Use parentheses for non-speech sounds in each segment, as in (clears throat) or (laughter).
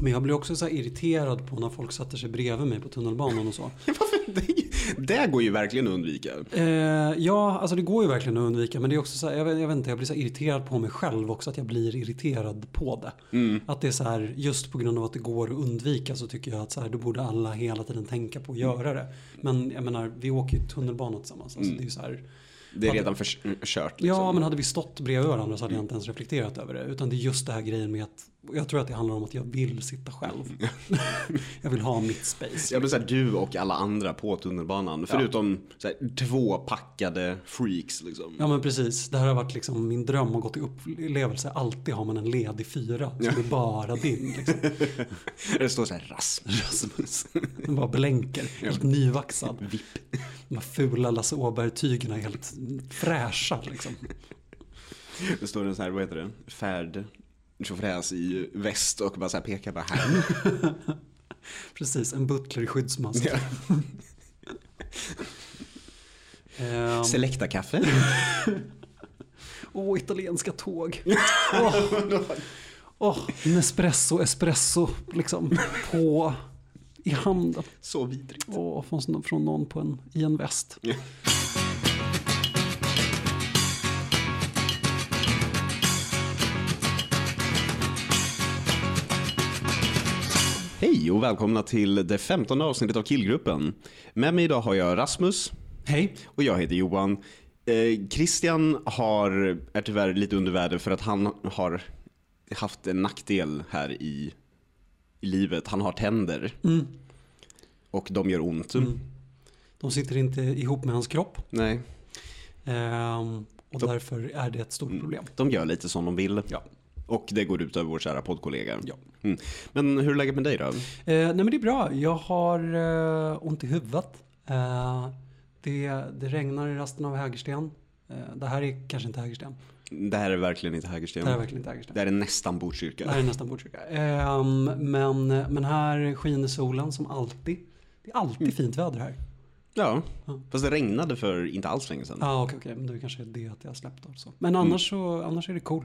Men jag blir också så irriterad på när folk sätter sig bredvid mig på tunnelbanan och så. (laughs) Det, går ju verkligen att undvika. Eh, ja, alltså det går ju verkligen att undvika. Men det är också så här, jag, vet, jag vet inte, jag blir så irriterad på mig själv också. Att jag blir irriterad på det. Att det är så här, just på grund av att det går att undvika så tycker jag att så här, då borde alla hela tiden tänka på att göra det. Men jag menar, vi åker ju tunnelbana tillsammans. Alltså, det är så här, Det är redan förkört. Liksom. Ja, men hade vi stått bredvid varandra så hade jag inte ens reflekterat över det. Utan det är just det här grejen med att, jag tror att det handlar om att jag vill sitta själv. (laughs) jag vill ha mitt space. Ja, men så här, du och alla andra på tunnelbanan. Förutom så här, två packade freaks. Liksom. Ja men precis, det här har varit liksom min dröm och gått i upplevelse. Alltid har man en ledig fyra som är bara din. Liksom. (laughs) Det står så här Rasmus. Rasmus. Den bara blänker, helt nyvaxad. De här fula Lasse Åberg-tygerna är helt fräscha liksom. Det står en så här, vad heter det? Färd tjofräs i väst och bara så här pekar bara här. (laughs) Precis, en butler i skyddsmask. (laughs) Ehm, Selecta kaffe. (laughs) Åh, italienska tåg. Åh, Åh, Nespresso, espresso liksom på i handen. Så vidrigt. Åh, från, från någon på en, i en väst. Hej och välkomna till det femtonde avsnittet av Killgruppen. Med mig idag har jag Rasmus Hej. och jag heter Johan. Eh, Christian har, är tyvärr lite under väder för att han har haft en nackdel här i, i livet. Han har tänder. Och de gör ont. De sitter inte ihop med hans kropp. Nej, Ehm, och därför är det ett stort problem. de gör lite som de vill. Ja. Och det går ut över vår kära poddkollega. Ja. Mm. Men hur är läget med dig då? Eh, nej men det är bra. Jag har eh, ont i huvudet. Eh, det, det regnar i resten av Hägersten. Eh, det här är kanske inte Hägersten. Det här är verkligen inte Hägersten. Det här är verkligen inte Hägersten. Det här är nästan Botkyrka. Det här är nästan Botkyrka. Ehm, men, men här skiner solen som alltid. Det är alltid fint väder här. Ja, fast det regnade för inte alls länge sedan. Ja, ah, okej. Men det är kanske det att jag släppt och så. Men annars, så, annars är det cool.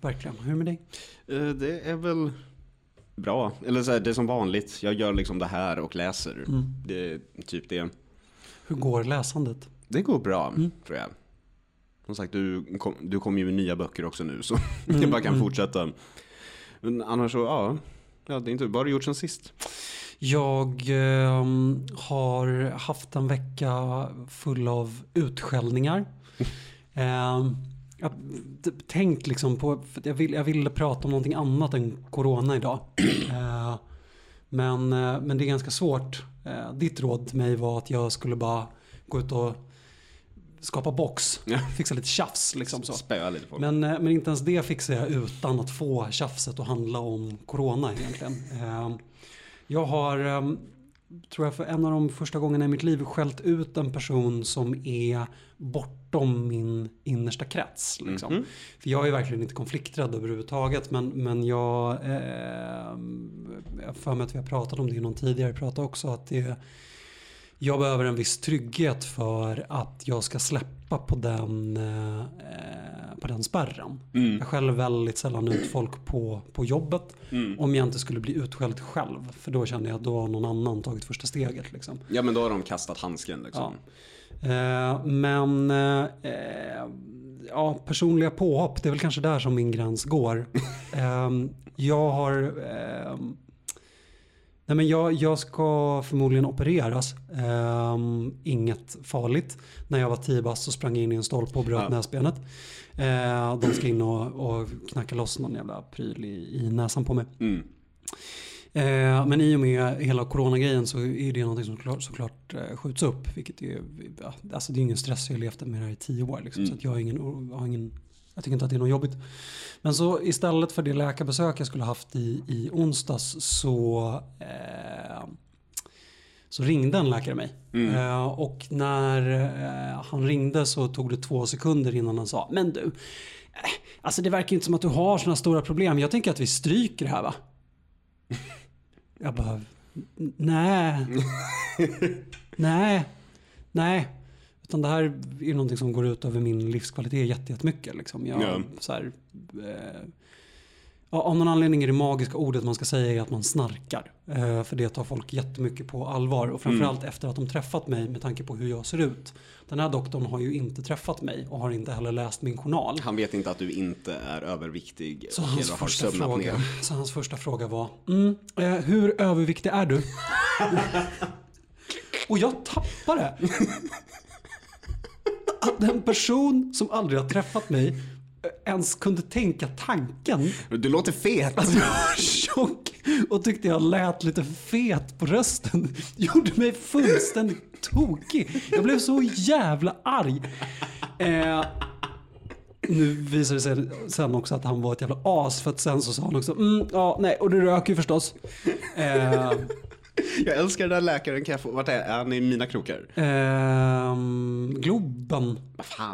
Verkligen. Hur är det med dig? Eh, Det är väl bra. Eller så här, det är som vanligt. Jag gör liksom det här och läser. Det är typ det. Hur går läsandet? Det går bra, tror jag. Som sagt, du, kom, du kommer ju med nya böcker också nu så (laughs) jag bara kan fortsätta. Men annars så, ja. Ja, det är inte, vad har du gjort sen sist? Jag ehm, har haft en vecka full av utskällningar. (laughs) Ehm, jag har t- tänkt liksom på, jag, vill, jag ville prata om någonting annat än corona idag. (clears throat) Eh, men, eh, men det är ganska svårt. Eh, ditt råd till mig var att jag skulle bara gå ut och skapa box. Ja. Fixa lite tjafs liksom så. Spöa lite folk. Men, eh, men inte ens det fixar jag utan att få tjafset att handla om corona egentligen. (laughs) Jag har, eh, tror jag för en av de första gångerna i mitt liv, skällt ut en person som är bortom min innersta krets. Liksom. För jag är verkligen inte konflikträdd överhuvudtaget. Men, men jag, eh, jag för mig att vi har pratat om det i någon tidigare prat också. Att det, jag behöver en viss trygghet för att jag ska släppa på den, eh, på den spärren. Jag skäller väldigt sällan ut folk på, på jobbet. Om jag inte skulle bli utskälld själv. För då känner jag att då har någon annan tagit första steget. Liksom. Ja, men då har de kastat handsken liksom. Eh, men eh, ja, personliga påhopp, det är väl kanske där som min gräns går. (laughs) eh, jag har... Nej men jag, jag ska förmodligen opereras. Eh, inget farligt. När jag var 10 bast så sprang jag in i en stolpe och bröt Ja. näsbenet. Eh, de ska in och, och knacka loss någon jävla pryl i, i näsan på mig. Mm. Eh, men i och med hela coronagrejen så är det någonting som såklart, såklart eh, skjuts upp. Vilket är, alltså det är ingen stress, jag har levt med det här i tio år. Liksom, Så att jag, har ingen, har ingen, jag tycker inte att det är något jobbit. Men så istället för det läkarbesök jag skulle haft i, i onsdags så, eh, så ringde en läkare mig. Eh, och när eh, han ringde så tog det två sekunder innan han sa Men du, eh, alltså det verkar inte som att du har sådana stora problem. Jag tänker att vi stryker det här va? Jag bara, "N- nej. (laughs) nej. Nej. Utan det här är någonting som går ut över min livskvalitet jätte- jättemycket. Liksom. Jag, Ja. så här, eh, Ja, av någon anledning är det magiska ordet man ska säga är att man snarkar. Eh, för det tar folk jättemycket på allvar. Och framförallt mm. efter att de träffat mig med tanke på hur jag ser ut. Den här doktorn har ju inte träffat mig och har inte heller läst min journal. Han vet inte att du inte är överviktig så hans, första fråga, så hans första fråga var mm, eh, Hur överviktig är du? (laughs) och jag tappade. Att en person som aldrig har träffat mig ens kunde tänka tanken. Du låter fet. Att jag var tjock och tyckte jag lät lite fet på rösten. Gjorde mig fullständigt tokig. Jag blev så jävla arg. Eh, nu visade det sig sen också att han var ett jävla as för att sen så sa han också mm, ja nej och du röker ju förstås. Eh, (laughs) Jag älskar den där läkaren. Kan jag få, vart är, han i mina krokar? Ehm, Globen.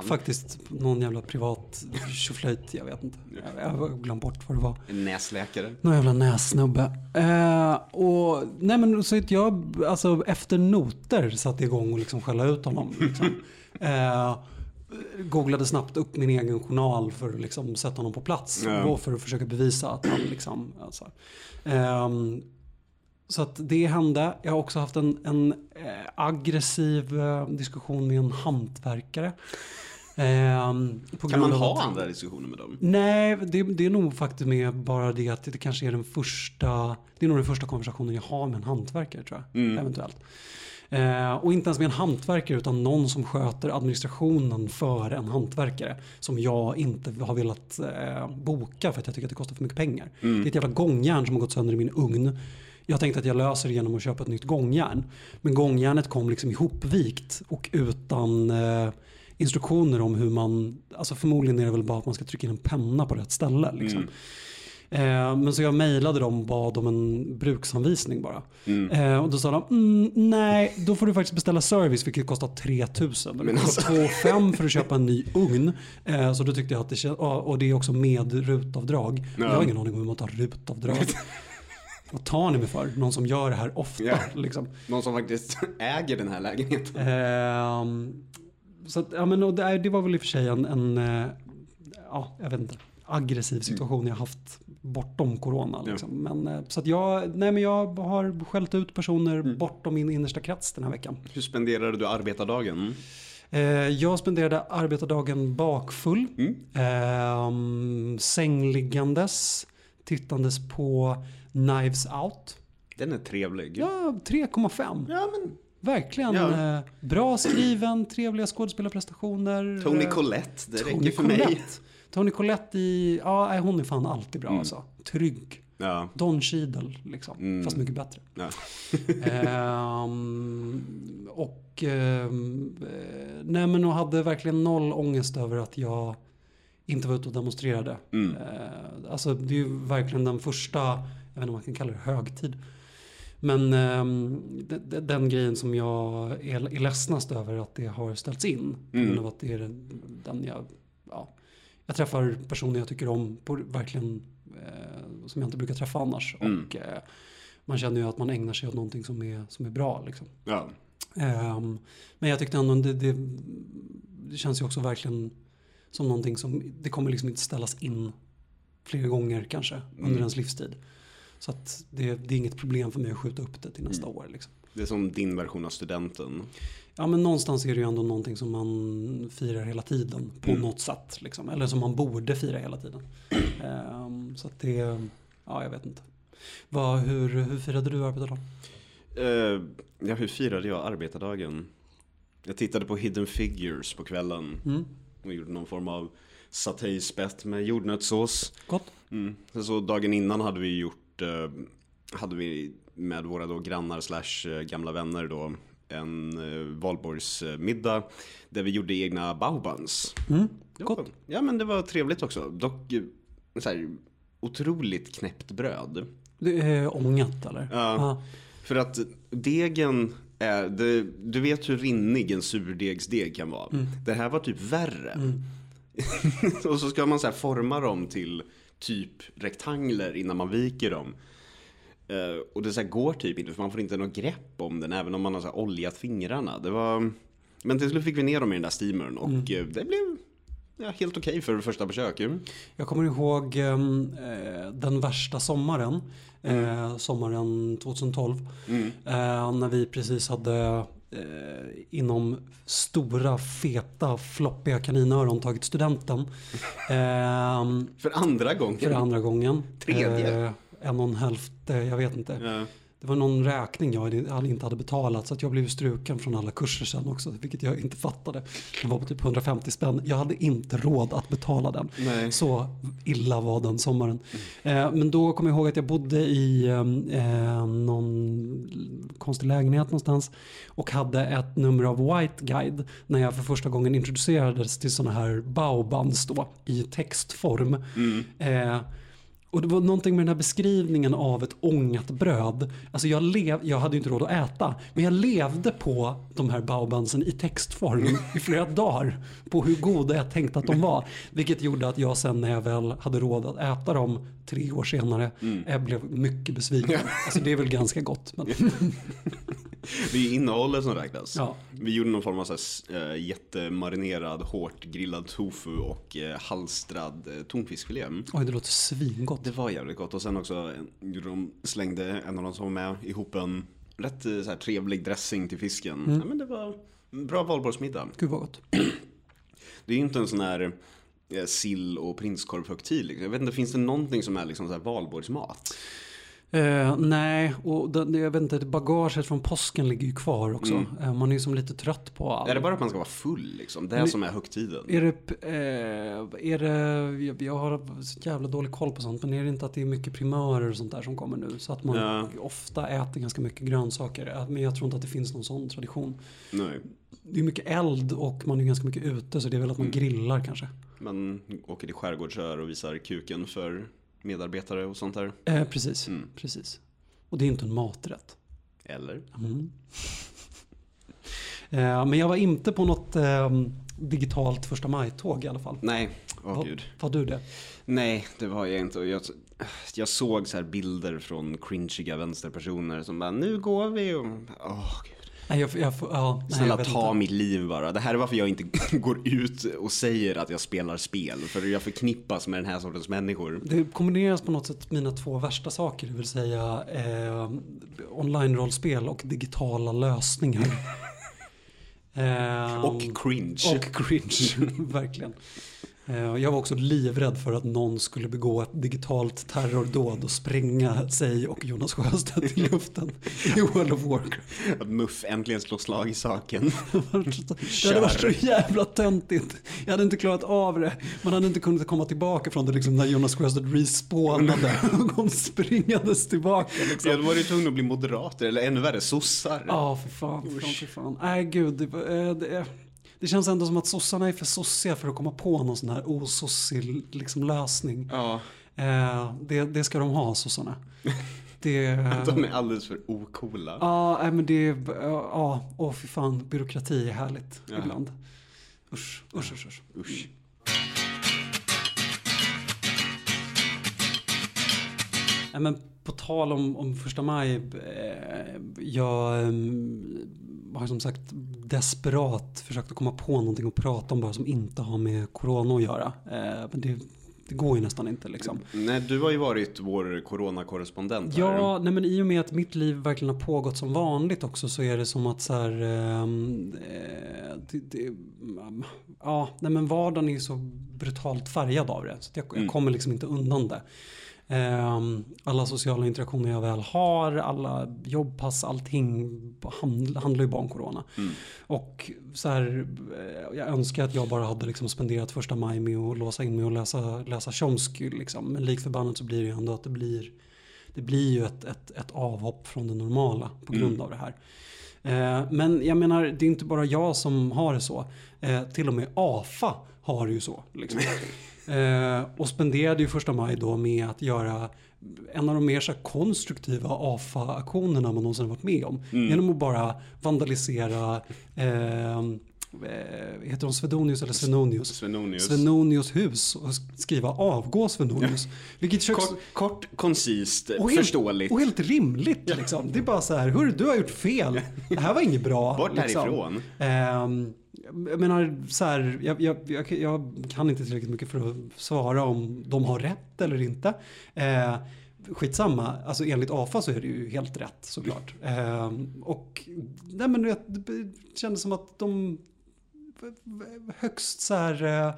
Faktiskt någon jävla privat tjoflöjt. Jag vet inte. Jag har glömt bort vad det var. En näsläkare. Någon jävla nässnubbe. Ehm, och nej men så att jag alltså efter noter satte igång och liksom skälla ut honom. Liksom. (laughs) ehm, googlade snabbt upp min egen journal för att liksom sätta honom på plats. Ja. Och för att försöka bevisa att han liksom, alltså, um, så att det hände. Jag har också haft en, en eh, aggressiv eh, diskussion med en hantverkare. Eh, kan man ha att, andra diskussioner med dem? Nej, det, det, är nog faktiskt med bara det att det kanske är den första, det är nog den första konversationen jag har med en hantverkare tror jag. Mm. Eventuellt. Eh, och inte ens med en hantverkare utan någon som sköter administrationen för en hantverkare. Som jag inte har velat eh, boka för att jag tycker att det kostar för mycket pengar. Mm. Det är ett jävla gångjärn som har gått sönder i min ugn. Jag tänkte att jag löser det genom att köpa ett nytt gångjärn. Men gångjärnet kom liksom ihopvikt och utan eh, instruktioner om hur man, alltså förmodligen är det väl bara att man ska trycka in en penna på rätt ställe. Liksom. Mm. Eh, men så jag mejlade dem och bad om en bruksanvisning bara. Mm. Eh, och då sa de, mm, nej då får du faktiskt beställa service vilket kostar 3000. Det kostar 2,5 för att köpa en ny ugn. Eh, så då tyckte jag att det och det är också med rutavdrag. Ja. Jag har ingen aning om hur man tar rutavdrag. (laughs) Vad tar ni mig för? Någon som gör det här ofta. Yeah. Liksom. Någon som faktiskt (laughs) äger den här lägenheten. Eh, så att, ja, men, och det, det, var väl i och för sig en, en eh, ja, jag vet inte, aggressiv situation mm. jag haft bortom corona. Liksom. Ja. Men, eh, så att jag, nej, men jag har skällt ut personer mm. bortom min innersta krets den här veckan. Hur spenderade du arbetardagen? Eh, jag spenderade arbetardagen bakfull. Mm. Eh, sängliggandes. Tittandes på Knives Out. Den är trevlig. Ja, 3,5. Ja, men... Verkligen ja. Eh, bra skriven, trevliga skådespelarprestationer. Tony Collette, det Tony räcker för Collette. mig. Tony Collette i, ja hon är fan alltid bra mm. alltså. Trygg. Ja. Don Cheadle liksom, mm. fast mycket bättre. Ja. (laughs) ehm, och ehm, nej men och hade verkligen noll ångest över att jag inte var ute och demonstrerade. Mm. Ehm, alltså det är ju verkligen den första jag vet inte om man kan kalla det högtid. Men de, den grejen som jag är, är ledsnast över att det har ställts in. Mm. att det är den jag, ja, jag träffar personer jag tycker om på verkligen eh, som jag inte brukar träffa annars. Mm. Och eh, man känner ju att man ägnar sig åt någonting som är, som är bra. Liksom. Ja. Um, men jag tyckte ändå det, det, det känns ju också verkligen som någonting som, det kommer liksom inte ställas in flera gånger kanske under mm. ens livstid. Så att det, det, är inget problem för mig att skjuta upp det till nästa mm. år. Liksom. Det är som din version av studenten. Ja men någonstans är det ju ändå någonting som man firar hela tiden på mm. något sätt. Liksom. Eller som man borde fira hela tiden. um, (clears throat) så att det, ja jag vet inte. Vad, hur, hur firade du arbetardagen? Uh, ja hur firade jag arbetardagen? Jag tittade på Hidden Figures på kvällen. Mm. Och gjorde någon form av satéspett med jordnötssås. Gott. Mm. Så dagen innan hade vi gjort Eh, hade vi med våra då grannar slash eh, gamla vänner då en eh, valborgsmiddag där vi gjorde egna baobuns. Mm, gott. Ja men det var trevligt också. Dock så här, otroligt knäppt bröd. Det är ångat eller? Ja. Aha. För att degen är, det, du vet hur rinnig en surdegsdeg kan vara. Mm. Det här var typ värre. Mm. (laughs) och så ska man så här forma dem till typ rektangler innan man viker dem. Uh, och det så går typ inte för man får inte något grepp om den även om man har så oljat fingrarna. Det var... Men till slut fick vi ner dem i den där steamern och mm. uh, det blev ja, helt okej för första försök ju. Jag kommer ihåg ehm, eh, den värsta sommaren. Eh, sommaren 2012. Mm. Eh, när vi precis hade eh, inom stora, feta, floppiga kaninöron tagit studenten. (laughs) Ehm, För andra gången. för andra gången. Tredje. Eh, en och en hälfte, jag vet inte. Ja. Det var någon räkning jag inte hade betalat så att jag blev struken från alla kurser sen också. Vilket jag inte fattade. Det var på typ 150 spänn. Jag hade inte råd att betala den. Nej. Så illa var den sommaren. Eh, men då kommer jag ihåg att jag bodde i eh, någon konstig lägenhet någonstans. Och hade ett nummer av White Guide. När jag för första gången introducerades till sådana här baobands då. I textform. Eh, och det var någonting med den här beskrivningen av ett ångat bröd. Alltså jag, lev, jag hade ju inte råd att äta. Men jag levde på de här baobandsen i textform (laughs) i flera dagar. På hur goda jag tänkte att de var. Vilket gjorde att jag sen när jag väl hade råd att äta dem tre år senare. Jag blev mycket besviken. Alltså det är väl ganska gott. Men, (laughs) (laughs) Det är innehållet som räknas. Ja. Vi gjorde någon form av så här, äh, jättemarinerad, hårt grillad tofu och äh, halstrad äh, tonfiskfilé. oj, det låter svingott. Det var jävligt gott och sen också de, slängde en av de som var med ihop en rätt så här, trevlig dressing till fisken. Ja, men det var bra valborgsmiddag. Gud vad gott. (clears throat) Det är ju inte en sån här sill och prinskorvshögtid. Liksom. Jag vet inte, finns det någonting som är liksom så här valborgsmat? Eh, nej, och det, jag vet inte, bagaget från påsken ligger ju kvar också. Eh, man är ju som lite trött på allt. Är det bara att man ska vara full liksom? Det är Men- som är högtiden. Är det, eh, är det, jag- jag har så jävla dålig koll på sånt, men är det inte att det är mycket primörer och sånt där som kommer nu? Så att man Ja. ofta äter ganska mycket grönsaker. Eh, Men jag tror inte att det finns någon sån tradition. Nej. Det är mycket eld och man är ganska mycket ute, så det är väl att man Mm. grillar kanske. Man åker till skärgårdsöar och visar kuken för medarbetare och sånt där. Eh, precis, Mm. precis. Och det är inte en maträtt. Eller? Mm. (laughs) eh, men jag var inte på något eh, digitalt första maj-tåg i alla fall. Nej, åh Va- gud. Var du det? Nej, det var jag inte. Jag, jag såg så här bilder från cringiga vänsterpersoner som bara nu går vi och åh gud. Nej, jag, jag, ja, nej, jag Snälla vet ta inte. mitt liv bara. Det här är varför jag inte (laughs) går ut och säger att jag spelar spel. För jag förknippas med den här sortens människor. Det kombineras på något sätt mina två värsta saker, det vill säga eh, online-rollspel och digitala lösningar. Eh, (laughs) Och cringe. och cringe, (laughs) verkligen. Eh, Jag var också livrädd för att någon skulle begå ett digitalt terrordåd och spränga sig och Jonas Sjöstedt i luften i World of Warcraft. Att Muff äntligen slår slag i saken. (laughs) Det hade varit så jävla töntigt. Jag hade inte klarat av det. Man hade inte kunnat komma tillbaka från det liksom när Jonas Sjöstedt respawnade och kom springandes tillbaka. Liksom. Jag var ju tvungen att bli moderater, eller ännu värre, sossar. Ja, för fan. För fan, för fan. Nej, gud. Det, eh, det, det känns ändå som att sossarna är för sossiga för att komma på någon sån här osossig liksom, lösning. Ja, Eh, det, det ska de ha, sossarna. (laughs) Det, de är alldeles för ocoola. Ja, nej, men det är, ja, åh fy fan, byråkrati är härligt Ja. ibland. Usch, usch, usch. usch. Usch. Nej, men på tal om, om första maj, eh, jag eh, har som sagt desperat försökt att komma på någonting att prata om bara som inte har med corona att göra. Eh, men det, det går ju nästan inte liksom. Nej, du har ju varit vår coronakorrespondent här. Ja, nej men i och med att mitt liv verkligen har pågått som vanligt också så är det som att så här, ehm, eh, det, det, ja, nej men vardagen är så brutalt färgad av det. Så jag, Mm. jag kommer liksom inte undan det. Ehm, alla sociala interaktioner jag väl har, alla jobbpass, allting hand, handlar ju bara om corona. Mm. Och så här, eh, jag önskar att jag bara hade liksom spenderat första maj med att låsa in mig och läsa, läsa Chomsky. Liksom. Men lik förbannat så blir det ju ändå att det blir, det blir ju ett, ett, ett avhopp från det normala på grund Mm. av det här. Eh, men jag menar, det är inte bara jag som har det så. Eh, till och med AFA har det ju så. Liksom. (laughs) eh, och spenderade ju första maj då med att göra en av de mer så konstruktiva AFA-aktionerna man någonsin har varit med om. Mm. Genom att bara vandalisera, eh, eh, heter de Svedonius eller Svenonius? Svenonius. Svenonius hus och skriva avgå Svenonius. Vilket köks... Kort, kort, koncist, och helt, förståeligt. Och helt rimligt liksom. Det är bara så här, hörru du har gjort fel. Det här var inget bra. Bort liksom. härifrån. Ehm, jag menar så här, jag, jag, jag, kan inte tillräckligt mycket för att svara om de har rätt eller inte. Eh, skitsamma, alltså enligt AFA så är det ju helt rätt såklart. Eh, och nej, men det, det kändes som att de högst så här eh,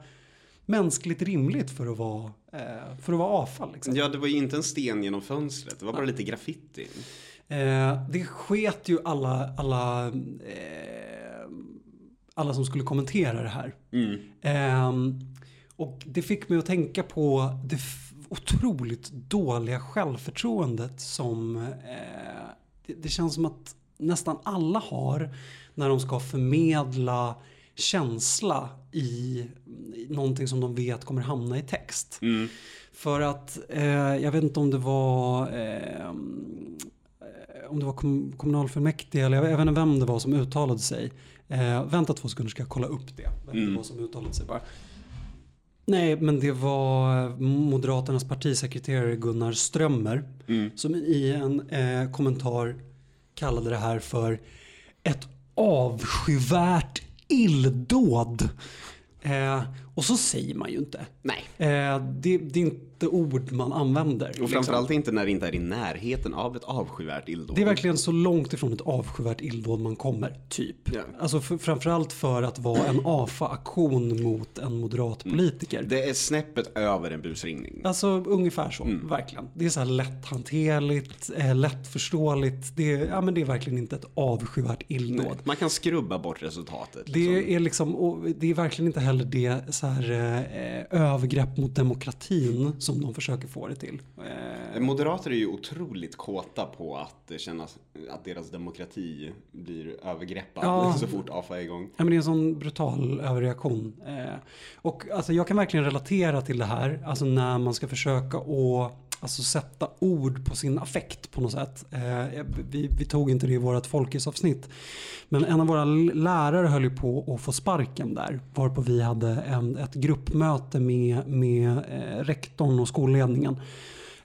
mänskligt rimligt för att vara, eh, för att vara avfall. Liksom. Ja, det var ju inte en sten genom fönstret, det var bara lite graffiti. Eh, det sket ju alla, alla, eh, alla som skulle kommentera det här. Mm. Eh, och det fick mig att tänka på det otroligt dåliga självförtroendet som eh, det, det känns som att nästan alla har när de ska förmedla känsla i, i någonting som de vet kommer hamna i text. Mm. För att eh, jag vet inte om det var eh, om det var kom, kommunalfullmäktige eller jag vet inte vem det var som uttalade sig. Eh, vänta två sekunder ska jag kolla upp det. Vem Mm. det var som uttalade sig bara. Nej, men det var Moderaternas partisekreterare Gunnar Strömmer Mm. som i en eh, kommentar kallade det här för ett avskyvärt illdåd. Eh, och så säger man ju inte. Nej. Eh, det, det är inte ord man använder. liksom. Och framförallt inte när det inte är i närheten av ett avskyvärt illdåd. Det är verkligen så långt ifrån ett avskyvärt illdåd man kommer, typ. Ja. Alltså för, framförallt för att vara en AFA-aktion mot en moderat politiker. Det är snäppet över en busringning. Alltså ungefär så, Mm. verkligen. Det är så här lätthanterligt, eh, lättförståeligt. Det är, ja, men det är verkligen inte ett avskyvärt illdåd. Nej, Man kan skrubba bort resultatet. liksom. Det är liksom, och det är verkligen inte heller det så här, eh, övergrepp mot demokratin som de försöker få det till. Eh, Moderater är ju otroligt kåta på att det kännas att deras demokrati blir övergreppad Ja. (laughs) så fort AFA är igång. Ja, men det är en sån brutal överreaktion. Eh, och alltså, jag kan verkligen relatera till det här. Alltså när man ska försöka att alltså, sätta ord på sin affekt på något sätt. Eh, vi, vi tog inte det i vårt folkisavsnitt. Men en av våra lärare höll ju på att få sparken där. Varpå vi hade en, ett gruppmöte med, med eh, rektorn och skolledningen.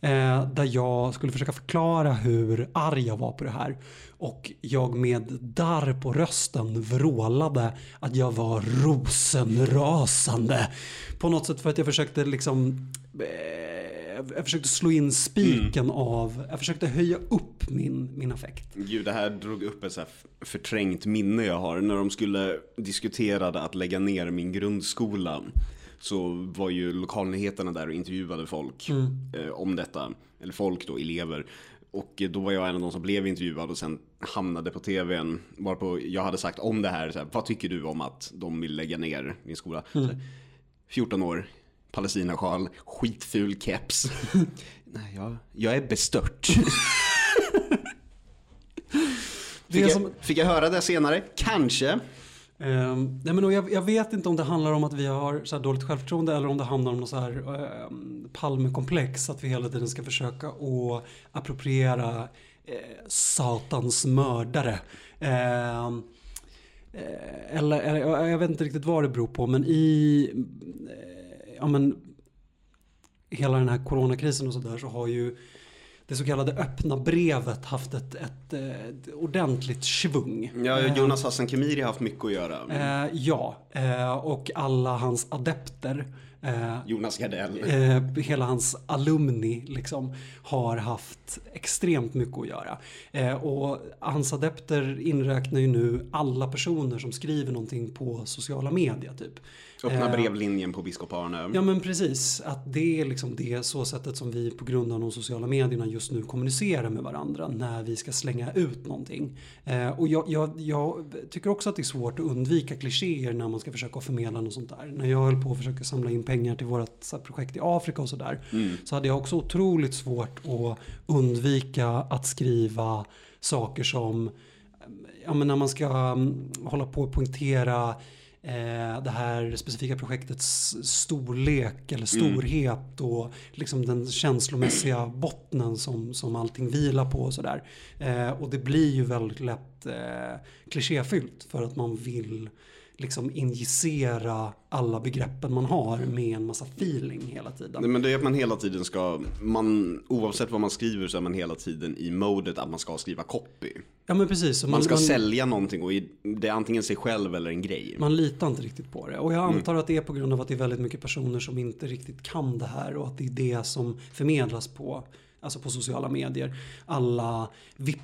Eh, där jag skulle försöka förklara hur arg jag var på det här. Och jag med darr på rösten vrålade att jag var rosenrasande. På något sätt för att jag försökte liksom eh, jag försökte slå in spiken av, jag försökte höja upp min, min affekt. Gud, det här drog upp ett så här förträngt minne jag har. När de skulle diskutera att lägga ner min grundskola så var ju lokalnyheterna där och intervjuade folk eh, om detta. Eller folk då, elever. Och eh, då var jag en av de som blev intervjuad och sen hamnade på tvn. Varpå jag hade sagt om det här, så här vad tycker du om att de vill lägga ner din skola? Här, 14 år, palestinasjal, skitful keps. (laughs) Nej, jag, jag är bestört. (laughs) Fick, jag, som, fick jag höra det senare? Kanske. Ehm, nej men jag, jag vet inte om det handlar om att vi har så här dåligt självförtroende eller om det handlar om något så här um, Palmekomplex. Att vi hela tiden ska försöka att appropriera eh, satans mördare. Eh, eller, eller jag vet inte riktigt vad det beror på men i ja, men, hela den här coronakrisen och sådär så har ju det så kallade öppna brevet haft ett, ett, eh, ett ordentligt svung. Ja, Ehm, Jonas Hassan Khemiri har haft mycket att göra. Eh, ja, eh, och alla hans adepter. Eh, Jonas Gardell. eh, hela hans alumni liksom har haft extremt mycket att göra. Eh, och hans adepter inräknar ju nu alla personer som skriver någonting på sociala medier typ. Öppna eh, brevlinjen på biskop Arne. Ja men precis, att det är liksom det så sättet som vi på grund av de sociala medierna just nu kommunicerar med varandra när vi ska slänga ut någonting. Eh, och jag, jag, jag tycker också att det är svårt att undvika klichéer när man ska försöka förmedla något sånt där. När jag höll på att försöka samla in pengar till vårt projekt i Afrika och sådär så hade jag också otroligt svårt att undvika att skriva saker som ja, men när man ska mm, hålla på och poängtera det här specifika projektets storlek eller storhet och liksom den känslomässiga bottnen som, som allting vilar på och sådär. Eh, och det blir ju väldigt lätt eh, klichéfyllt för att man vill liksom injicera alla begreppen man har med en massa feeling hela tiden. Nej, men det är att man hela tiden ska, man, oavsett vad man skriver så är man hela tiden i modet att man ska skriva copy. Ja men precis. så Man ska sälja någonting och det är antingen sig själv eller en grej. Man litar inte riktigt på det. Och jag antar att det är på grund av att det är väldigt mycket personer som inte riktigt kan det här och att det är det som förmedlas på, alltså på sociala medier. Alla eh,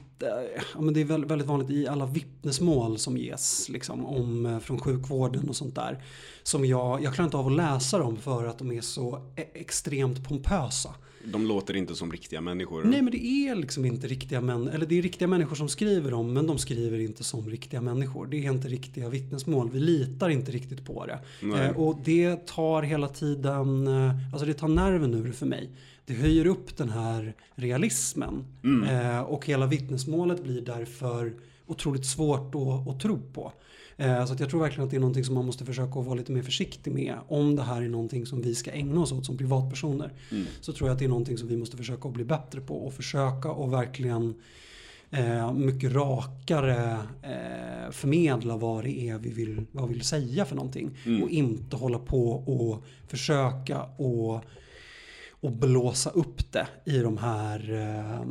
ja, men det är väl- väldigt vanligt i alla vittnesmål som ges liksom, om, eh, från sjukvården och sånt där. Som jag, jag klarar inte av att läsa dem för att de är så e- extremt pompösa. De låter inte som riktiga människor. Nej men det är liksom inte riktiga män eller det är riktiga människor som skriver dem men de skriver inte som riktiga människor. Det är inte riktiga vittnesmål. Vi litar inte riktigt på det. Eh, och det tar hela tiden, eh, alltså det tar nerven ur för mig. Det höjer upp den här realismen. Eh, och hela vittnesmålet blir därför otroligt svårt att, att tro på. Eh, Så att jag tror verkligen att det är någonting som man måste försöka att vara lite mer försiktig med. Om det här är någonting som vi ska ägna oss åt som privatpersoner. Så tror jag att det är någonting som vi måste försöka att bli bättre på. Och försöka och verkligen eh, mycket rakare eh, förmedla vad det är vi vill, vad vi vill säga för någonting. Och inte hålla på och försöka och, och blåsa upp det i de här, eh,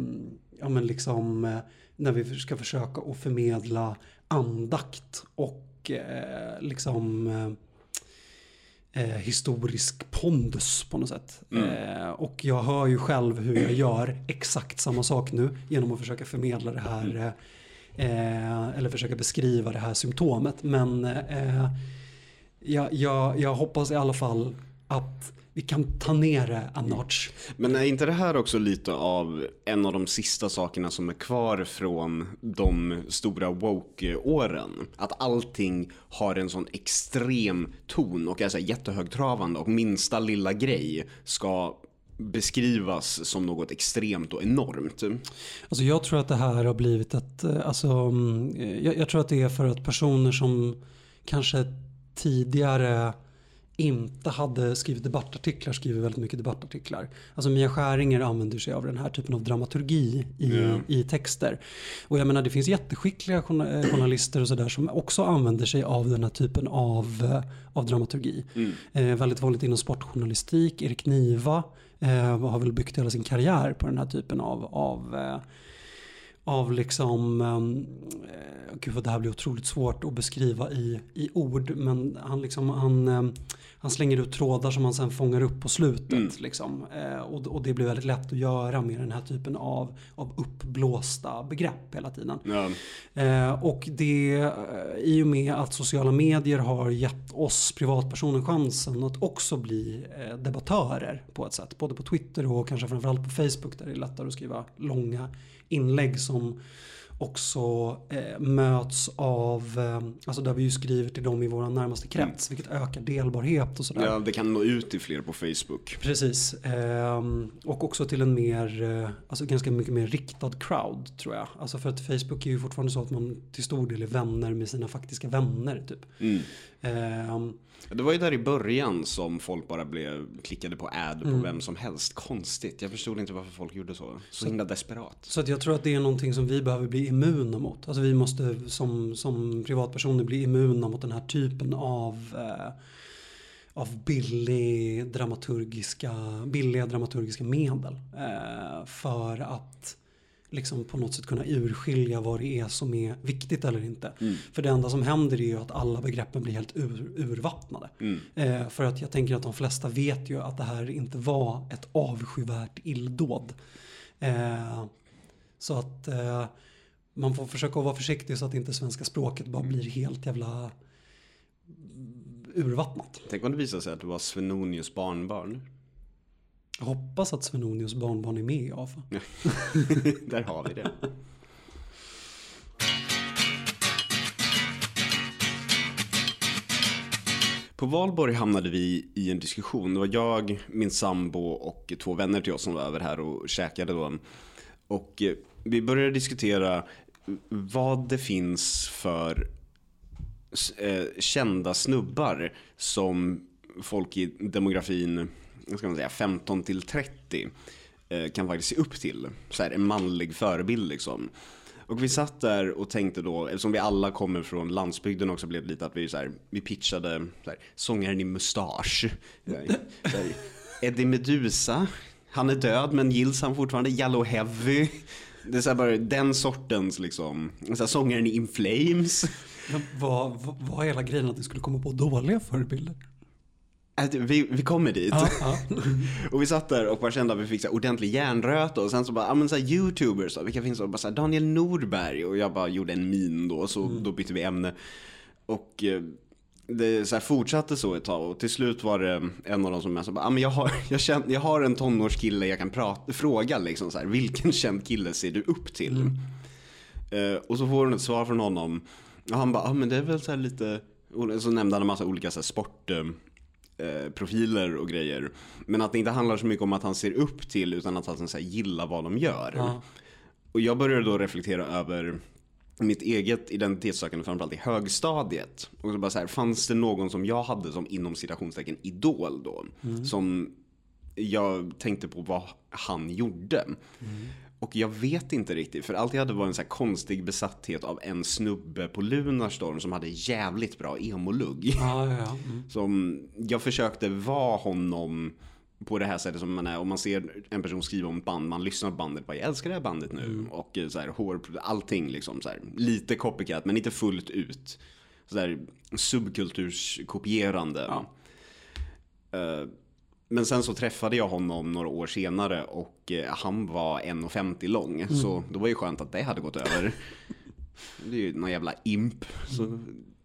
ja men liksom eh, när vi ska försöka att förmedla andakt och eh, liksom eh, eh, historisk pondus på något sätt. Eh, och jag hör ju själv hur jag gör exakt samma sak nu genom att försöka förmedla det här eh, eller försöka beskriva det här symptomet. Men jag, jag, jag hoppas i alla fall att vi kan ta ner det a notch. Men är inte det här också lite av en av de sista sakerna som är kvar från de stora woke-åren? Att allting har en sån extrem ton och är så jättehögtravande och minsta lilla grej ska beskrivas som något extremt och enormt. Alltså jag tror att det här har blivit ett, eh, alltså, mm, jag, jag tror att det är för att personer som kanske tidigare inte hade skrivit debattartiklar skriver väldigt mycket debattartiklar. Alltså Mia Skäringer använder sig av den här typen av dramaturgi i, Ja. i texter. Och jag menar det finns jätteskickliga eh, journalister och sådär som också använder sig av den här typen av, eh, av dramaturgi. Eh, väldigt vanligt inom sportjournalistik. Erik Niva eh, har väl byggt hela sin karriär på den här typen av, av eh, av liksom, um, gud vad det här blir otroligt svårt att beskriva i, i ord, men han, liksom, han, ehm, han slänger ut trådar som han sen fångar upp på slutet. Liksom. Eh, och, och det blir väldigt lätt att göra med den här typen av, av uppblåsta begrepp hela tiden. Ja. Eh, och det, i och med att sociala medier har gett oss privatpersoner chansen att också bli eh, debattörer på ett sätt. Både på Twitter och kanske framförallt på Facebook där det är lättare att skriva långa inlägg som också eh, möts av, eh, alltså där vi ju skriver till dem i vår närmaste krets, vilket ökar delbarhet och sådär. ja, det kan nå ut till fler på Facebook. Precis. Ehm, och också till en mer, eh, alltså ganska mycket mer riktad crowd tror jag. Alltså för att Facebook är ju fortfarande så att man till stor del är vänner med sina faktiska vänner typ. Mm. Det var ju där i början som folk bara blev klickade på ad på Mm. vem som helst. Konstigt. Jag förstod inte varför folk gjorde så. Så himla desperat. så jag tror att det är någonting som vi behöver bli immuna mot. Alltså vi måste som, som privatpersoner bli immuna mot den här typen av eh, av billig dramaturgiska, billiga dramaturgiska medel. Eh, för att liksom på något sätt kunna urskilja vad det är som är viktigt eller inte. För det enda som händer är ju att alla begreppen blir helt ur, urvattnade. Eh, för att jag tänker att de flesta vet ju att det här inte var ett avskyvärt illdåd. Eh, så att eh, man får försöka vara försiktig så att inte svenska språket bara blir helt jävla urvattnat. Tänk om det visar sig att du var Svenonius barnbarn. Jag hoppas att Svenonius barnbarn är med i AFA. (laughs) Där har vi det. På valborg hamnade vi i en diskussion. Det var jag, min sambo och två vänner till oss som var över här och käkade då. Och eh, vi började diskutera vad det finns för eh, kända snubbar som folk i demografin vad ska man säga, 15 till 30 eh, kan faktiskt se upp till. Så här, en manlig förebild liksom. Och vi satt där och tänkte då, eftersom vi alla kommer från landsbygden också blev det lite att vi så här, vi pitchade så här, sångaren i mustasch. Eh, så här, Eddie Medusa, han är död men gills han fortfarande? Yellow Heavy. Det är så här bara den sortens liksom, så här, sångaren i In Flames. Men vad, vad, vad är hela grejen att ni skulle komma på dåliga förebilder? Att Vi, vi kommer dit. Ja, ja. (laughs) Och vi satt där och bara kände att vi fick så här ordentlig hjärnröta och sen så bara, ja men så här youtubers då, vilka finns det? Och Bara så här, Daniel Nordberg och jag bara gjorde en min då, så då bytte vi ämne. Och eh, det så fortsatte så ett tag och till slut var det en av dem som jag sa, ja men jag har, jag, känner, jag har en tonårskille jag kan prata, fråga liksom så här, vilken känd kille ser du upp till? Eh, och så får hon ett svar från honom. Och han bara, ja men det är väl så här lite, och så nämnde han en massa olika så sport eh, profiler och grejer. Men att det inte handlar så mycket om att han ser upp till utan att han så här, gillar vad de gör. Ja. Och jag började då reflektera över mitt eget identitetssökande framförallt i högstadiet. Och så bara så här, fanns det någon som jag hade som inom citationstecken idol då? Som jag tänkte på vad han gjorde. Och jag vet inte riktigt, för allt jag hade var en så konstig besatthet av en snubbe på Lunarstorm som hade jävligt bra emolugg. Ja, ja, ja. Mm. Som jag försökte vara honom på det här sättet som man är. Om man ser en person skriva om ett band, man lyssnar på bandet, bara jag älskar det här bandet nu. Och eh, så här, hår, allting liksom så här, lite copycat men inte fullt ut. Så där subkulturskopierande. Eh, men sen så träffade jag honom några år senare och eh, han var 1,50 lång. Så då var ju skönt att det hade gått över. Det är ju någon jävla imp. Så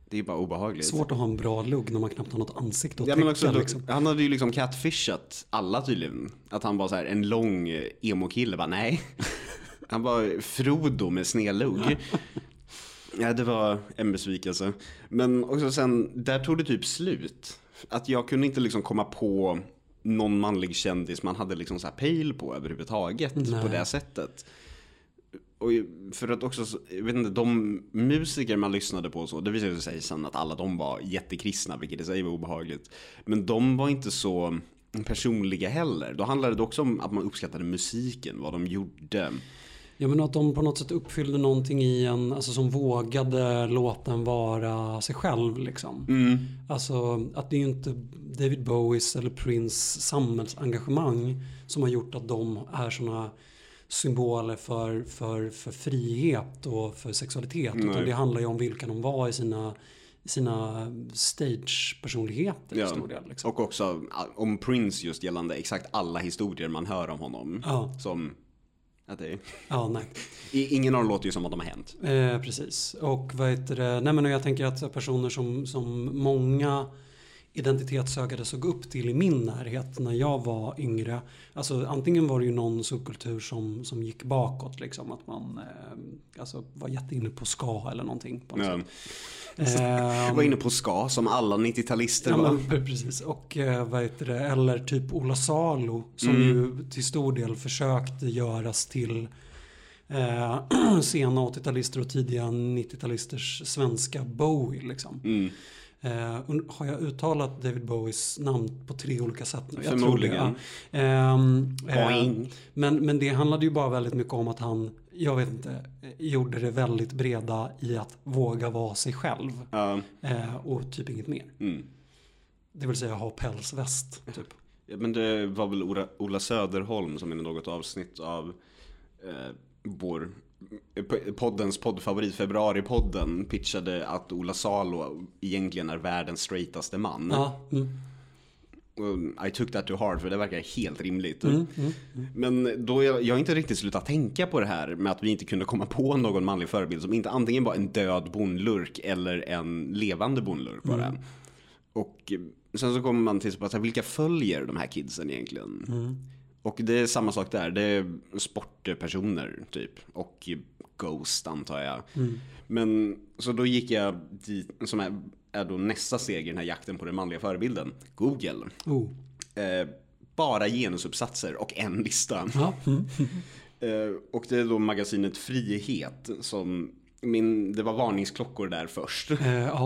det är bara obehagligt. Svårt att ha en bra lugg när man knappt har något ansikte att Ja, täcka. också, liksom. Han hade ju liksom catfishat alla tydligen. Att han var så här en lång eh, emo-kille. Bara nej. (laughs) Han var Frodo med snedlugg. (laughs) Ja, det var en besvikelse. Men också sen, där tog det typ slut. Att jag kunde inte liksom komma på någon manlig kändis man hade liksom så här pejl på överhuvudtaget Nej. på det sättet. Och för att också, jag vet inte, de musiker man lyssnade på och så, det visade sig sen att alla de var jättekristna, vilket i sig var obehagligt. Men de var inte så personliga heller. Då handlade det också om att man uppskattade musiken, vad de gjorde. Ja men att de på något sätt uppfyllde någonting i en, alltså som vågade låta en vara sig själv liksom. Alltså att det är ju inte David Bowies eller Prince samhällsengagemang som har gjort att de är såna symboler för, för, för frihet och för sexualitet. Utan det handlar ju om vilka de var i sina, sina stage-personligheter stor del. Liksom. Och också om Prince just gällande exakt alla historier man hör om honom. Ja. Som, att det, Ja, nej. ingen av dem låter ju som att de har hänt. Eh, precis. Och vad heter det? Nej men jag tänker att personer som, som många identitetssökare såg upp till i min närhet när jag var yngre. Alltså antingen var det ju någon subkultur som, som gick bakåt liksom. Att man eh, alltså, var jätteinne på ska eller någonting. På något Ja. sätt. Eh, Jag var inne på ska som alla 90-talister Ja, var. men, (laughs) precis. Och eh, vad heter det? Eller typ Ola Salo som Mm. ju till stor del försökte göras till eh, (clears throat) sena 80-talister och tidiga 90-talisters svenska Bowie. Liksom. Mm. Und- har jag uttalat David Bowies namn på tre olika sätt nu? Jag tror det, Förmodligen. ja. Ehm, eh, Boing. men, men det handlade ju bara väldigt mycket om att han, jag vet inte, eh, gjorde det väldigt breda i att våga vara sig själv. Eh, och typ inget mer. mm. Det vill säga ha pälsväst. Typ. Ja, men det var väl Ola, Söderholm som i något avsnitt av eh, vår eh, poddens poddfavorit Februaripodden pitchade att Ola Salo egentligen är världens straightaste man. Ja, mm, I took that to heart för det verkar helt rimligt. mm, mm. Men då jag, jag har inte riktigt slutat tänka på det här med att vi inte kunde komma på någon manlig förebild som inte antingen var en död bondlurk eller en levande bondlurk bara. Och eh, sen så kommer man till så här, vilka följer de här kidsen egentligen? Och det är samma sak där, det är sportpersoner typ. Och Ghost antar jag. Men så då gick jag dit, som är, är då nästa steg i den här jakten på den manliga förebilden. Google. Oh. Eh, bara genusuppsatser och en lista. Ja, mm. (laughs) Eh, och det är då magasinet Frihet som min, det var varningsklockor där först. Eh.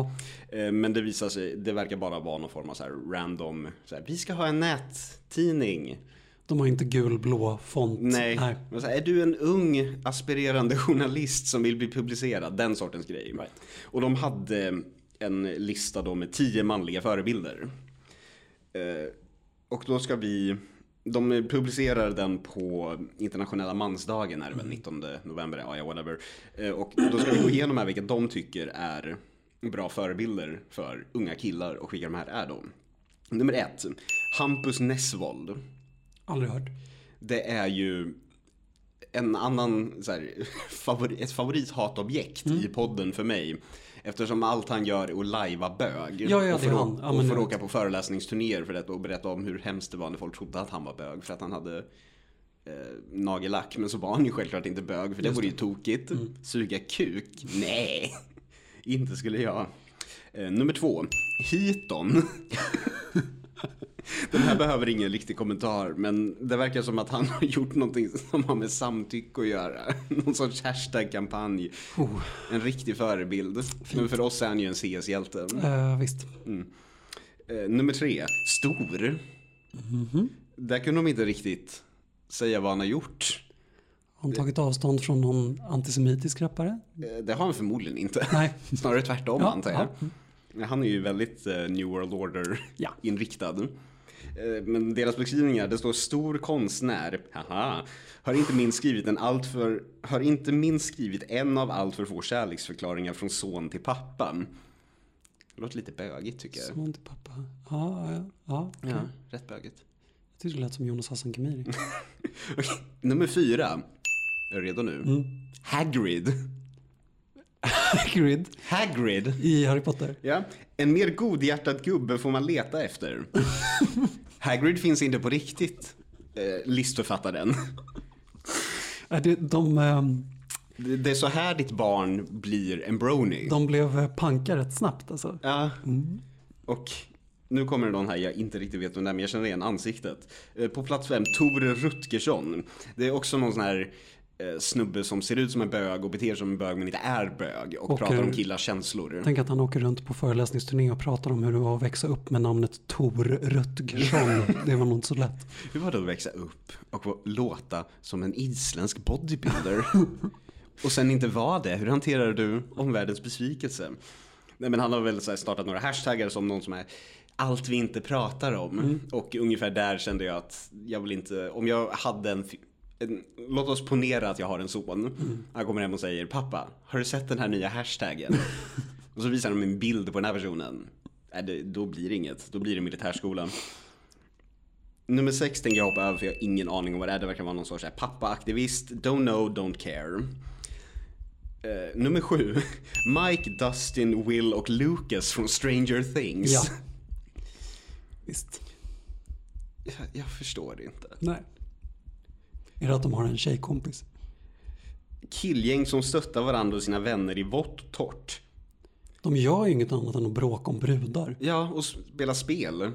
Eh, men det visar sig, det verkar bara vara någon form av så random, så här, vi ska ha en nättidning. De har inte gul-blå font. Nej. Men så här, är du en ung aspirerande journalist som vill bli publicerad? Den sortens grej. Och de hade en lista då med tio manliga förebilder. Eh, och då ska vi, de publicerar den på internationella mansdagen är det väl 19 november, ja, ja whatever. Eh, och då ska vi gå igenom här vilka de tycker är bra förebilder för unga killar och vilka de här är då. Nummer ett, Hampus Nessvold. Aldrig hört. Det är ju en annan, så här, (laughs) favorit, ett favorithatobjekt i podden för mig. Eftersom allt han gör är att lajva bög. Ja, ja, och får, han. Ja, och får åka på föreläsningsturnéer för det och berätta om hur hemskt det var när folk trodde att han var bög. För att han hade eh, nagellack. Men så var han ju självklart inte bög för det vore ju tokigt. Mm. Suga kuk? Nej, (laughs) inte skulle jag. Eh, nummer två, Hiton. (laughs) Den här behöver ingen riktig kommentar, men det verkar som att han har gjort någonting som har med samtycke att göra. (laughs) Någon sorts hashtag-kampanj. Oh. En riktig förebild. Men för oss är han ju en CS-hjälte. Eh, visst. Eh, nummer tre, Stor. Mhm. Där kunde de inte riktigt säga vad han har gjort. Har han tagit avstånd från någon antisemitisk rappare? Eh, det har han förmodligen inte. Nej. (laughs) Snarare tvärtom Ja, antar jag. Han är ju väldigt New World Order Ja. Eh, Men deras beskrivningar, det står stor konstnär, haha, har inte minst skrivit en allt för, har inte minst skrivit en av allt för få kärleksförklaringar från son till pappa. Det låter lite bögigt tycker jag. Son till pappa. Ja, ja, ja. okej. Ja, rätt bögigt. Jag tyckte det lät som Jonas Hassan Khemiri. (laughs) Nummer fyra. Är du redo nu? Mm. Hagrid. (laughs) Hagrid Hagrid. i Harry Potter. Ja, en mer godhjärtad gubbe får man leta efter. (laughs) Hagrid finns inte på riktigt, eh, listförfattaren. Det, de, ehm, Det det är så här ditt barn blir en brony. de blev panka rätt snabbt alltså. Ja, och nu kommer det någon här jag inte riktigt vet vem det är, men jag känner igen ansiktet. Eh, På plats fem, Tore Rutgersson. Det är också någon sån här eh, snubbe som ser ut som en bög och beter sig som en bög men inte är bög och Och, pratar om eh, killars känslor. Tänk att han åker runt på föreläsningsturné och pratar om hur det var att växa upp med namnet Tor Rutgersson. (laughs) Det var nog inte så lätt. Hur var det att växa upp och låta som en isländsk bodybuilder? (laughs) och sen inte vara det. Hur hanterar du omvärldens besvikelse? Nej men han har väl startat några hashtaggar som någon som är allt vi inte pratar om. Och ungefär där kände jag att jag vill inte, om jag hade en låt oss ponera att jag har en son. Han kommer hem och säger pappa, har du sett den här nya hashtaggen? (laughs) och så visar de en bild på den här personen. Nej, det, då blir det inget, då blir det militärskolan. Nummer sex tänker jag hoppa över för jag har ingen aning om vad det är. Det verkar vara någon sorts pappaaktivist. Don't know, don't care. Eh, nummer sju. (laughs) Mike, Dustin, Will och Lucas från Stranger Things. Ja. (laughs) Visst. Jag, jag förstår det inte. Nej. Är det att de har en tjejkompis? Killgäng som stöttar varandra och sina vänner i vått och torrt. De gör ju inget annat än att bråka om brudar. Ja, och spela spel.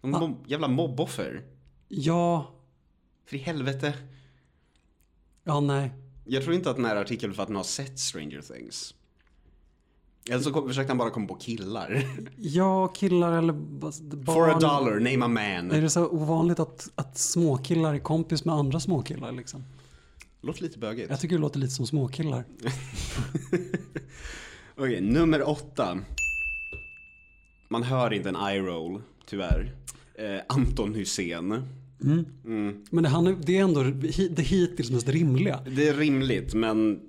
De mob- jävla mobboffer. Ja, För i helvete. ja nej. Jag tror inte att den här artikelförfattaren har sett Stranger Things. Eller så kom, försökte han bara komma på killar. (laughs) Ja, killar eller ba- barn. For a dollar, name a man. Är det så ovanligt att, att småkillar är kompis med andra småkillar liksom? Låter lite bögigt. Jag tycker det låter lite som småkillar. (laughs) Okej, nummer åtta. Man hör inte en eye roll, tyvärr. Eh, Anton Hussein. Men det, han är, det är ändå det hittills mest rimliga. Det är rimligt, men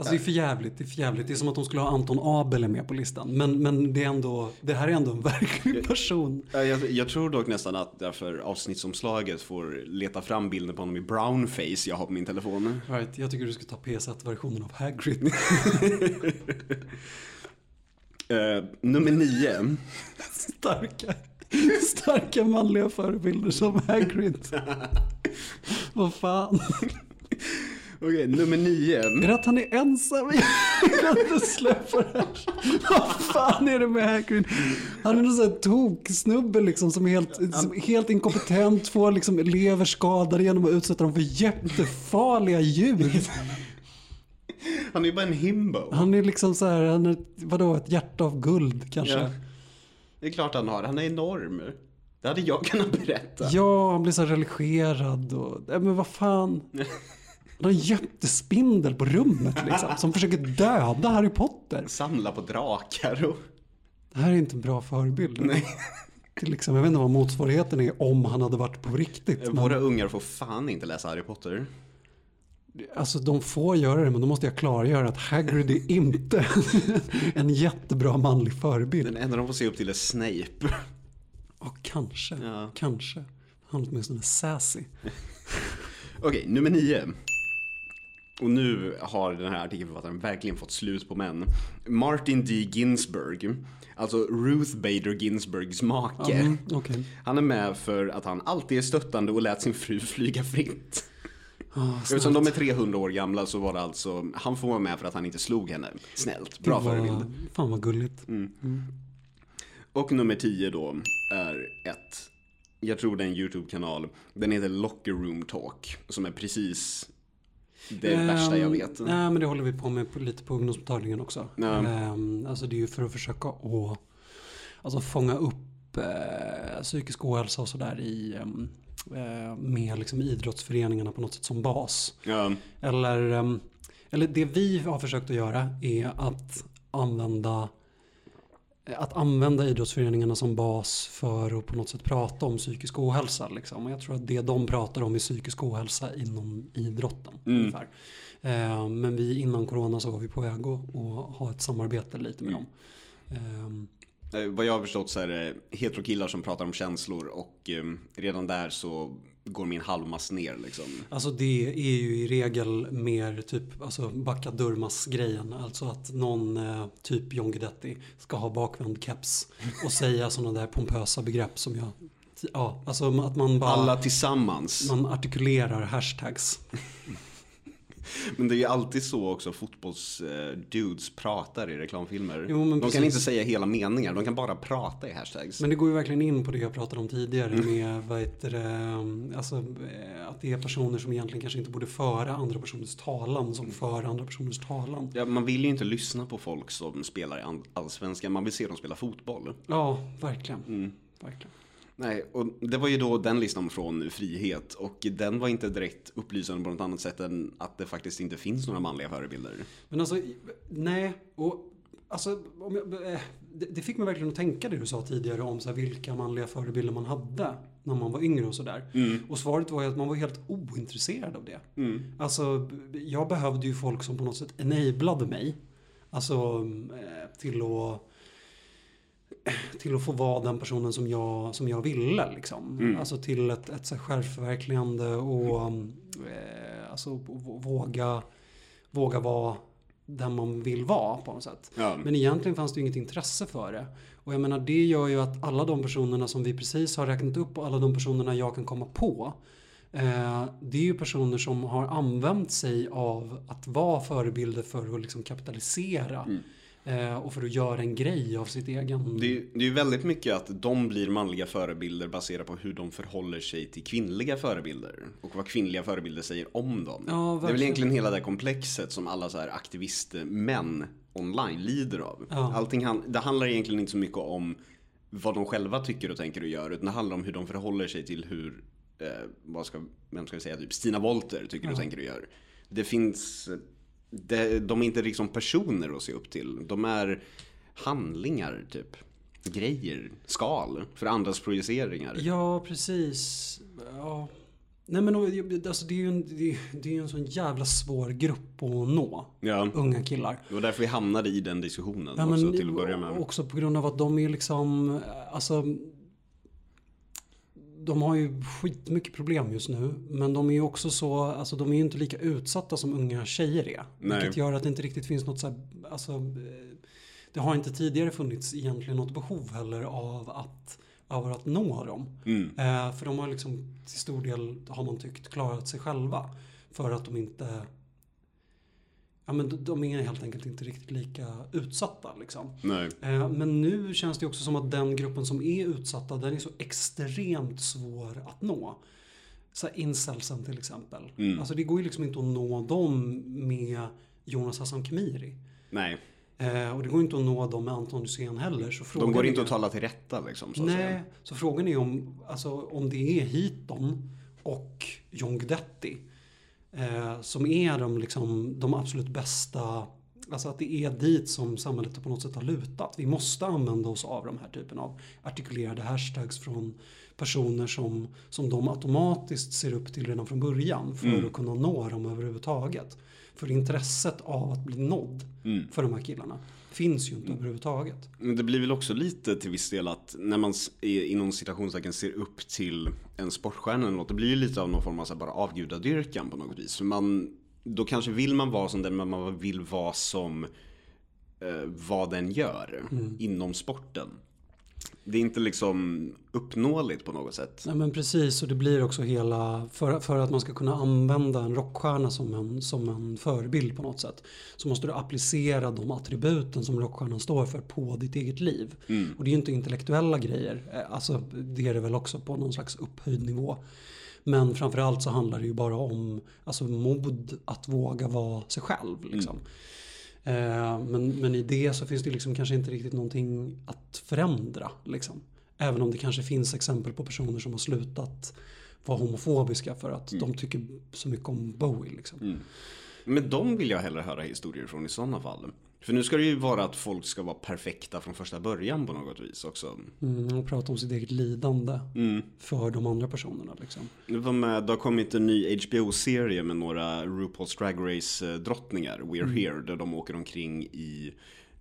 Alltså det är för jävligt, det är för jävligt. Det är som att de skulle ha Anton Abel med på listan. Men, men det är ändå, det här är ändå en verklig person. eh, jag, jag tror dock nästan att därför avsnittsomslaget får leta fram bilden på honom i brownface jag har på min telefon. Right, jag tycker du ska ta PS1-versionen av Hagrid. (laughs) Eh, nummer nio. Starka, starka manliga förebilder som Hagrid. (laughs) Vad fan. Okej, nummer nio. Är det att han är ensam? (laughs) Jag kan inte släppa det här. Vad fan är det med Hagrid? Han är någon sån här toksnubbe liksom som är helt, som är helt inkompetent, får liksom elever skadade genom att utsätta dem för jättefarliga ljud. Han är ju bara en himbo. Han är liksom så här, han är, vadå, ett hjärta av guld kanske? Ja. Det är klart han har, han är enorm. Det hade jag kunnat berätta. Ja, han blir så här religerad och... Nej, men vad fan. (laughs) En jättespindel på rummet liksom. Som försöker döda Harry Potter. Samla på drakar och... Det här är inte en bra förebild. Nej. Liksom, jag vet inte vad motsvarigheten är om han hade varit på riktigt. Men, Våra ungar får fan inte läsa Harry Potter. alltså de får göra det men då måste jag klargöra att Hagrid är inte (laughs) en jättebra manlig förebild. Den enda de får se upp till är Snape. Ja, kanske. Ja. Kanske. Han är åtminstone sassy. (laughs) Okej, nummer nio. Och nu har den här artikelförfattaren verkligen fått slut på män. Martin D. Ginsburg, alltså Ruth Bader Ginsburgs make. Mm, Okej. Han är med för att han alltid är stöttande och lät sin fru (laughs) flyga fritt. Ah, Eftersom de är 300 år gamla så var det alltså, han får vara med för att han inte slog henne. Snällt, bra var- förebild. Fan vad gulligt. Och nummer 10 då är ett, jag tror det är en YouTube-kanal. Den heter Locker Room Talk, som är precis det värsta jag Ehm, vet. Nej, men det håller vi på med lite på ungdomsmottagningen också. Ehm, alltså det är ju för att försöka att alltså fånga upp eh, psykisk ohälsa och sådär i ehm, eh, med liksom idrottsföreningarna på något sätt som bas. Ja, Eller, ehm, eller det vi har försökt att göra är att använda att använda idrottsföreningarna som bas för att på något sätt prata om psykisk ohälsa. Liksom. Och jag tror att det de pratar om är psykisk ohälsa inom idrotten. Ungefär. Eh, men vi innan corona så var vi på väg att, ha ett samarbete lite med dem. Eh, Eh, Vad jag har förstått så är det heterokillar som pratar om känslor och eh, redan där så går min halvmass ner liksom. Alltså det är ju i regel mer typ alltså backa grejen. Alltså att någon eh, typ John Guidetti ska ha bakvänd keps och säga sådana där pompösa begrepp som jag Ja, alltså att man bara Alla tillsammans. man artikulerar hashtags. (laughs) Men det är ju alltid så också fotbollsdudes pratar i reklamfilmer. Jo, de precis. kan inte säga hela meningar, de kan bara prata i hashtags. Men det går ju verkligen in på det jag pratade om tidigare med vad heter det, alltså, eh, att det är personer som egentligen kanske inte borde föra andra personers talan som för andra personers talan. Ja, man vill ju inte lyssna på folk som spelar i all- allsvenskan, man vill se dem spela fotboll. Ja, verkligen. verkligen. Nej, och det var ju då den listan från Frihet och den var inte direkt upplysande på något annat sätt än att det faktiskt inte finns några manliga förebilder. Men alltså, nej. Och, alltså, jag, eh, det, det fick mig verkligen att tänka det du sa tidigare om så här, vilka manliga förebilder man hade när man var yngre och sådär. Och svaret var ju att man var helt ointresserad av det. Alltså, jag behövde ju folk som på något sätt enablade mig. Alltså eh, till att till att få vara den personen som jag, som jag ville. Liksom. Alltså till ett, ett självförverkligande och eh, alltså, våga, våga vara den man vill vara på något sätt. Ja. Men egentligen fanns det ju inget intresse för det. Och jag menar det gör ju att alla de personerna som vi precis har räknat upp och alla de personerna jag kan komma på. Eh, det är ju personer som har använt sig av att vara förebilder för att liksom kapitalisera. Eh, och för att göra en grej av sitt egen... Det är, det är väldigt mycket att de blir manliga förebilder baserat på hur de förhåller sig till kvinnliga förebilder. Och vad kvinnliga förebilder säger om dem. Ja, det är väl egentligen hela det komplexet som alla så här aktivistmän online lider av. Ja. Allting det handlar egentligen inte så mycket om vad de själva tycker och tänker och gör. Utan det handlar om hur de förhåller sig till hur, eh, vad ska, vem ska vi säga, typ Stina Wolter tycker och tänker och gör. Det finns, det, de är inte liksom personer att se upp till. De är handlingar typ. Grejer, skal för andras projiceringar. Ja, precis. Ja. Nej men alltså, det är ju en, det är, en sån jävla svår grupp att nå. Ja, Unga killar. det var därför vi hamnade i den diskussionen Ja, också men till att börja med. Också på grund av att de är liksom, alltså de har ju skitmycket problem just nu. Men de är ju också så, alltså de är ju inte lika utsatta som unga tjejer är. Nej. Vilket gör att det inte riktigt finns något så här, alltså eh, det har inte tidigare funnits egentligen något behov heller av att, av att nå dem. Mm. Eh, för de har liksom till stor del, har man tyckt, klarat sig själva. För att de inte, ja men de- är helt enkelt inte riktigt lika utsatta liksom. Eh, Men nu känns det också som att den gruppen som är utsatta, den är så extremt svår att nå. Så incelsen till exempel. Mm. Alltså det går ju liksom inte att nå dem med Jonas Hassan Khemiri. Nej. Eh, och det går inte att nå dem med Anton Hysén heller. Så De går är- inte att tala till rätta liksom. Så Nej, säga. så frågan är om, alltså, om det är Hiton och John Guidetti eh, som är de, liksom, de absolut bästa, alltså att det är dit som samhället på något sätt har lutat. Vi måste använda oss av de här typen av artikulerade hashtags från personer som, som de automatiskt ser upp till redan från början för att kunna nå dem överhuvudtaget. För intresset av att bli nådd för de här killarna finns ju inte överhuvudtaget. Men det blir väl också lite till viss del att när man i- inom citationstecken ser upp till en sportstjärna eller något, det blir ju lite av någon form av så bara avgudadyrkan på något vis. För man, då kanske vill man vara som den, men man vill vara som eh, vad den gör inom sporten. Det är inte liksom uppnåeligt på något sätt. Nej men precis och det blir också hela, för, för att man ska kunna använda en rockstjärna som en, som en förebild på något sätt. Så måste du applicera de attributen som rockstjärnan står för på ditt eget liv. Och det är ju inte intellektuella grejer, Eh, alltså det är det väl också på någon slags upphöjd nivå. Men framförallt så handlar det ju bara om alltså, mod att våga vara sig själv. Liksom. Eh, men, men i det så finns det liksom kanske inte riktigt någonting att förändra. Liksom. Även om det kanske finns exempel på personer som har slutat vara homofobiska för att de tycker så mycket om Bowie. Liksom. Men de vill jag hellre höra historier från i sådana fall. För nu ska det ju vara att folk ska vara perfekta från första början på något vis också. Mm, och prata om sitt eget lidande för de andra personerna. Liksom. Det, var med, det har kommit en ny HBO-serie med några RuPaul's Drag Race-drottningar, We're Here, där de åker omkring i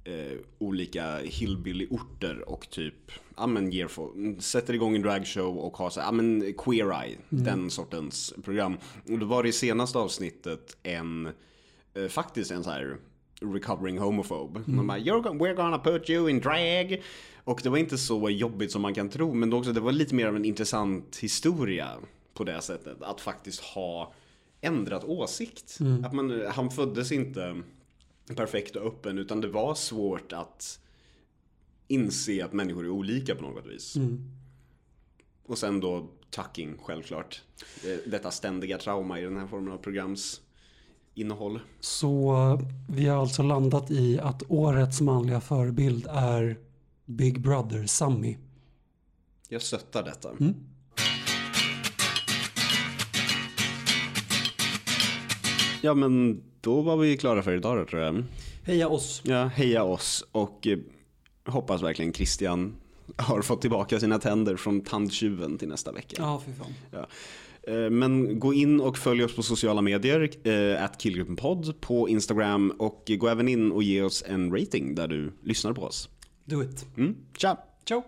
eh, olika hillbilly-orter och typ, ja men ger folk, sätter igång en dragshow och har så ja men Queer Eye, den sortens program. Och då var det i senaste avsnittet en, eh, faktiskt en så här recovering homophobe. De bara, You're, go- we're gonna put you in drag. Och det var inte så jobbigt som man kan tro, men också, det var lite mer av en intressant historia på det sättet. Att faktiskt ha ändrat åsikt. Att man, han föddes inte perfekt och öppen, utan det var svårt att inse att människor är olika på något vis. Och sen då tucking, självklart. Eh, Detta ständiga trauma i den här formen av programs innehåll. Så vi har alltså landat i att årets manliga förebild är Big Brother Sammy. Jag stöttar detta. Ja men då var vi klara för idag då, tror jag. Heja oss! Ja, heja oss och eh, hoppas verkligen Christian har fått tillbaka sina tänder från tandtjuven till nästa vecka. Ja, fy fan. Ja. Eh, Men gå in och följ oss på sociala medier, eh, at killgruppenpodd på Instagram och gå även in och ge oss en rating där du lyssnar på oss. Do it. Mm. Tja! Ciao!